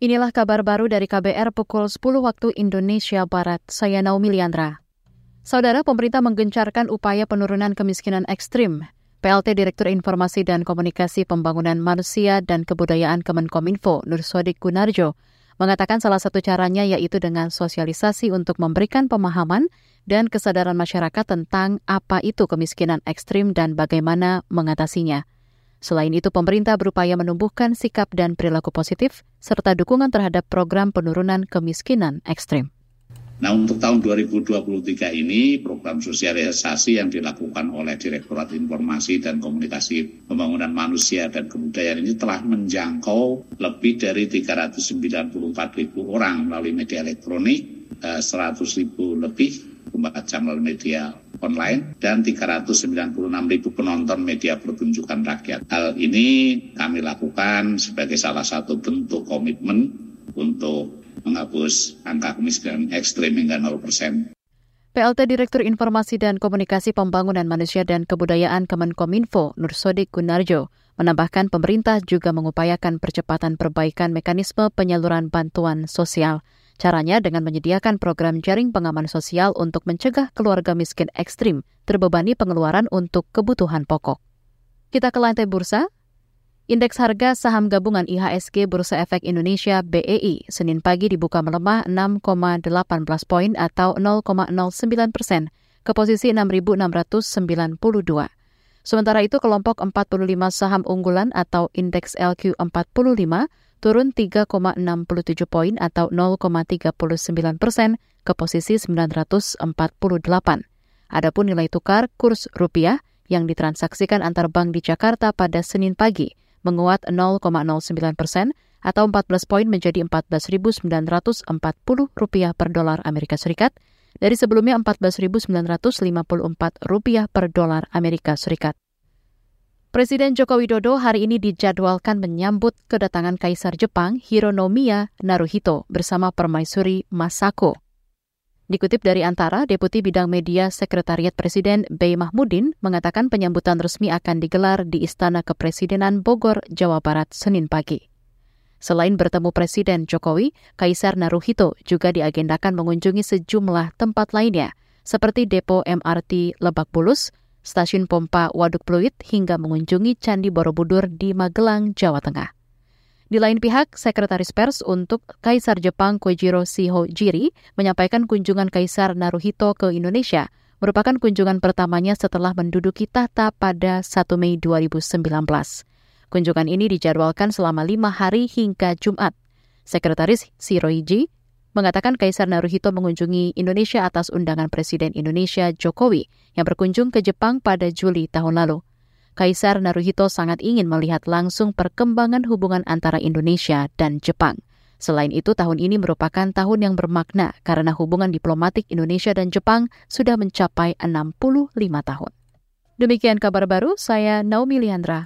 Inilah kabar baru dari KBR pukul 10 waktu Indonesia Barat. Saya Naomi Liandra. Saudara pemerintah menggencarkan upaya penurunan kemiskinan ekstrim. PLT Direktur Informasi dan Komunikasi Pembangunan Manusia dan Kebudayaan Kemenkominfo, Nur Sodik Gunarjo, mengatakan salah satu caranya yaitu dengan sosialisasi untuk memberikan pemahaman dan kesadaran masyarakat tentang apa itu kemiskinan ekstrim dan bagaimana mengatasinya. Selain itu, pemerintah berupaya menumbuhkan sikap dan perilaku positif serta dukungan terhadap program penurunan kemiskinan ekstrim. Nah untuk tahun 2023 ini program sosialisasi yang dilakukan oleh Direktorat Informasi dan Komunikasi Pembangunan Manusia dan Kebudayaan ini telah menjangkau lebih dari 394 ribu orang melalui media elektronik, 100 eh, ribu lebih membaca melalui media online dan 396 ribu penonton media pertunjukan rakyat. Hal ini kami lakukan sebagai salah satu bentuk komitmen untuk menghapus angka kemiskinan ekstrim hingga 0 persen. PLT Direktur Informasi dan Komunikasi Pembangunan Manusia dan Kebudayaan Kemenkominfo, Nursodik Gunarjo, menambahkan pemerintah juga mengupayakan percepatan perbaikan mekanisme penyaluran bantuan sosial. Caranya dengan menyediakan program jaring pengaman sosial untuk mencegah keluarga miskin ekstrim terbebani pengeluaran untuk kebutuhan pokok. Kita ke lantai bursa. Indeks harga saham gabungan IHSG Bursa Efek Indonesia BEI Senin pagi dibuka melemah 6,18 poin atau 0,09 persen ke posisi 6.692. Sementara itu kelompok 45 saham unggulan atau indeks LQ45 turun 3,67 poin atau 0,39 persen ke posisi 948. Adapun nilai tukar kurs rupiah yang ditransaksikan antar bank di Jakarta pada Senin pagi menguat 0,09 persen atau 14 poin menjadi 14.940 rupiah per dolar Amerika Serikat dari sebelumnya 14.954 rupiah per dolar Amerika Serikat. Presiden Joko Widodo hari ini dijadwalkan menyambut kedatangan Kaisar Jepang Hironomiya Naruhito bersama Permaisuri Masako. Dikutip dari Antara, Deputi Bidang Media Sekretariat Presiden Bey Mahmudin mengatakan penyambutan resmi akan digelar di Istana Kepresidenan Bogor, Jawa Barat, Senin pagi. Selain bertemu Presiden Jokowi, Kaisar Naruhito juga diagendakan mengunjungi sejumlah tempat lainnya, seperti Depo MRT Lebak Bulus, stasiun pompa Waduk Pluit hingga mengunjungi Candi Borobudur di Magelang, Jawa Tengah. Di lain pihak, Sekretaris Pers untuk Kaisar Jepang Koichiro Jiri menyampaikan kunjungan Kaisar Naruhito ke Indonesia merupakan kunjungan pertamanya setelah menduduki tahta pada 1 Mei 2019. Kunjungan ini dijadwalkan selama lima hari hingga Jumat. Sekretaris Shirohiji mengatakan Kaisar Naruhito mengunjungi Indonesia atas undangan Presiden Indonesia Jokowi yang berkunjung ke Jepang pada Juli tahun lalu. Kaisar Naruhito sangat ingin melihat langsung perkembangan hubungan antara Indonesia dan Jepang. Selain itu, tahun ini merupakan tahun yang bermakna karena hubungan diplomatik Indonesia dan Jepang sudah mencapai 65 tahun. Demikian kabar baru, saya Naomi Liandra.